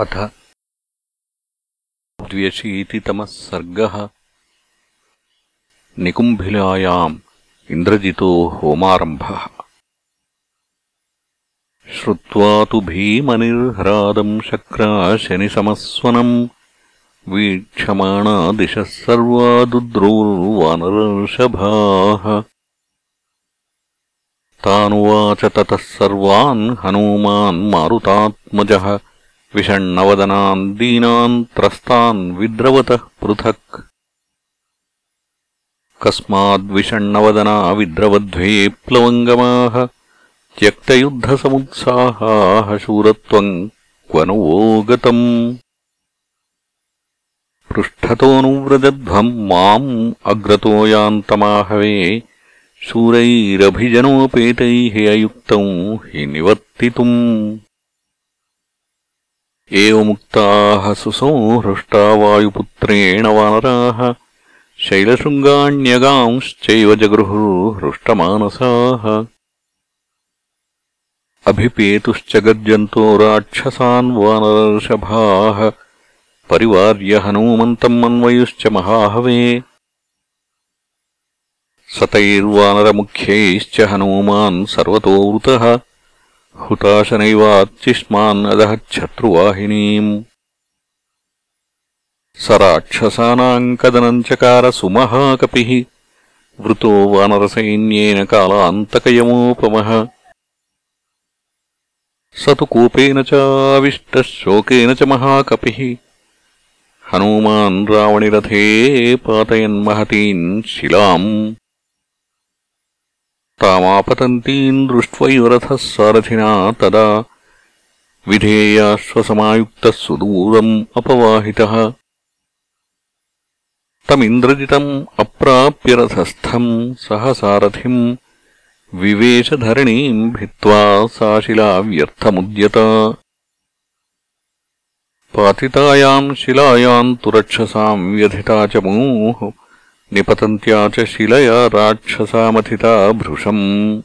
अथ। द्व्यशीतितमः सर्गः। निकुम्भिलायाम् इन्द्रजितो होमारम्भः। श्रुत्वा तु भीमनिर्ह्रादम् शक्राशनिसमस्वनम् वीक्षमाणा दिशः सर्वा दुद्रोर्वानरर्षभाः तानुवाच ततः सर्वान् हनूमान् मारुतात्मजः विषण्णवदनान् दीनान् त्रस्तान् विद्रवतः पृथक्। कस्माद्विषण्णवदना विद्रवध्वे प्लवङ्गमाः त्यक्तयुद्धसमुत्साहाः शूरत्वम् क्व नु वो गतम् पृष्ठतोऽनुव्रजध्वम् माम् अग्रतो यान्तमाहवे शूरैरभिजनोपेतैः अयुक्तम् हि निवर्तितुम् एवमुक्ताः सुसंहृष्टा वायुपुत्रेण वानराः शैलशृङ्गाण्यगांश्चैव जगृहुर्हृष्टमानसाः अभिपेतुश्च गर्जन्तो राक्षसान् वानरर्षभाः परिवार्य हनूमन्तम् अन्वयुश्च महाहवे। सतैर्वानरमुख्यैश्च हनूमान् सर्वतोवृतः हुताशनैवाच्चिष्मान् अदहच्छत्रुवाहिनीम् स राक्षसानाम् कदनम् चकार सुमहाकपिः वृतो वानरसैन्येन कालान्तकयमोपमः स तु कूपेन चाविष्टः शोकेन च महाकपिः हनूमान् रावणिरथे पातयन्महतीम् शिलाम् तामापतन्तीम् दृष्ट्वैव रथः सारथिना तदा विधेयाश्वसमायुक्तः सुदूरम् अपवाहितः। तमिन्द्रजितम् अप्राप्य रथस्थम् सह सारथिम् विवेशधरणीम् भित्त्वा सा शिला व्यर्थमुद्यत। पातितायाम् शिलायाम् तु रक्षसाम् व्यथिता च मूः निपतन्त्या च शिलया राक्षसामथिता भृशम्।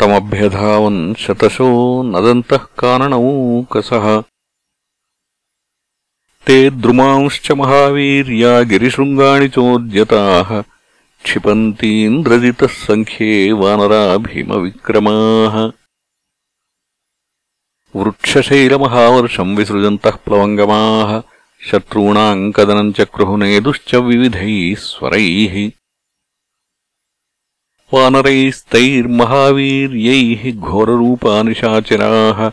तमभ्यधावन् शतशो नदन्तः काननौकसः ते द्रुमांश्च महावीर्या गिरिशृङ्गाणि चोद्यताः। क्षिपन्तीन्द्रजितः सङ्ख्ये वानरा भीमविक्रमाः वृक्षशैलमहावर्षम् विसृजन्तः प्लवङ्गमाः शत्रूणाम् कदनम् चक्रुहुनेदुश्च विविधैः स्वरैः वानरैस्तैर्महावीर्यैः घोररूपानिशाचराः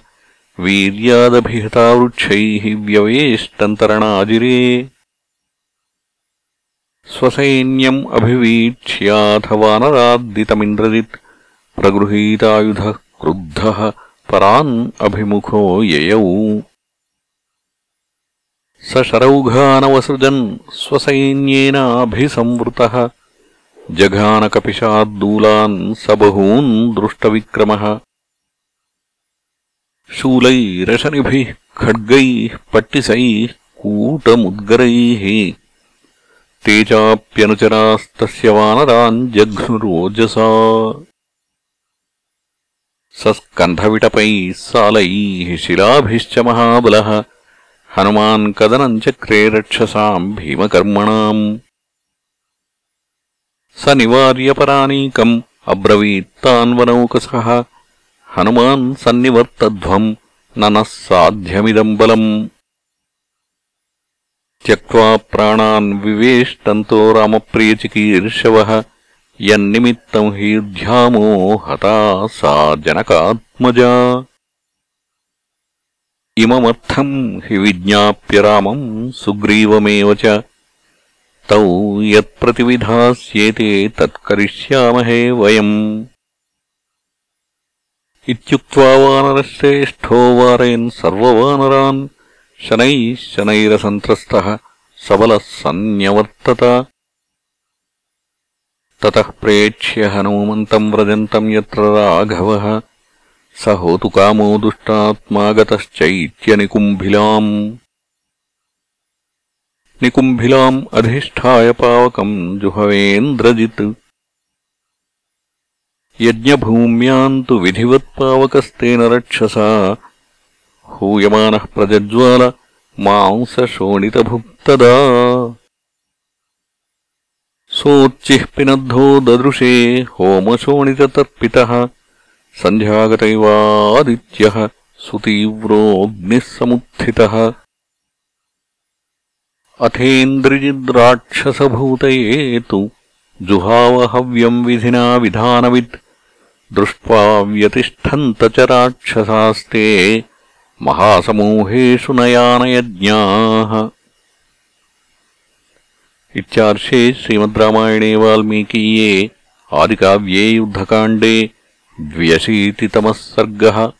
वीर्यादभिहता वृक्षैः व्यवेष्टन्तरणाजिरे। स्वसैन्यम् अभिवीक्ष्याथ वानराद्दितमिन्द्रजित्, प्रगृहीतायुधः क्रुद्धः परान् अभिमुखो ययौ। स शरौघानवसृजन् स्वसैन्येनाभिसंवृतः जघानकपिशाद्दूलान् स बहून् दृष्टविक्रमः शूलैरशनिभिः खड्गैः पट्टिसैः कूटमुद्गरैः ते चाप्यनुचरास्तस्य वानरान् जघ्नुरोजसा स स्कन्धविटपैः सालैः शिलाभिश्च महाबलः హనుమాన్ కదనం చక్రే రక్షసాం భీమకర్మణాం. స నివార్యపరానీకం అబ్రవీత్తాన్వనౌకస హనుమాన్ సన్నివర్తధ్వం నన సాధ్యమిదం బలం. త్యక్వా ప్రాణాన్ వివేష్టంతో రామప్రియచికీర్షవ. యన్నిమిత్తం హీర్ధ్యామో హతా సా జనకాత్మజా. इममर्थम् हि विज्ञाप्य रामम् सुग्रीवमेव च। तौ यत्प्रतिविधास्येते तत्करिष्यामहे वयम्। इत्युक्त्वा वानरश्रेष्ठो वारयन् सर्ववानरान् शनैः शनैरसन्त्रस्तः सबलः सन्न्यवर्तत। ततः प्रेक्ष्य हनूमन्तम् व्रजन्तम् यत्र राघवः स होतुकामो दुष्टात्मागतश्चैत्यनिकुम्भिलाम् निकुम्भिलाम् अधिष्ठाय पावकम् जुहवेन्द्रजित् यज्ञभूम्याम् तु विधिवत्पावकस्तेन रक्षसा हूयमानः प्रजज्वाल मांसशोणितभुक्तदा सोच्चिः पिनद्धो ददृशे होमशोणिततर्पितः सन्ध्यागतैवादित्यः सुतीव्रोऽग्निः समुत्थितः अथेन्द्रिजिद्राक्षसभूतये तु जुहावहव्यम् विधिना विधानवित्। दृष्ट्वा व्यतिष्ठन्त च राक्षसास्ते महासमूहेषु नयानयज्ञाः इत्यार्षे श्रीमद्रामायणे वाल्मीकीये आदिकाव्ये युद्धकाण्डे द्व्यशीतितमः सर्गः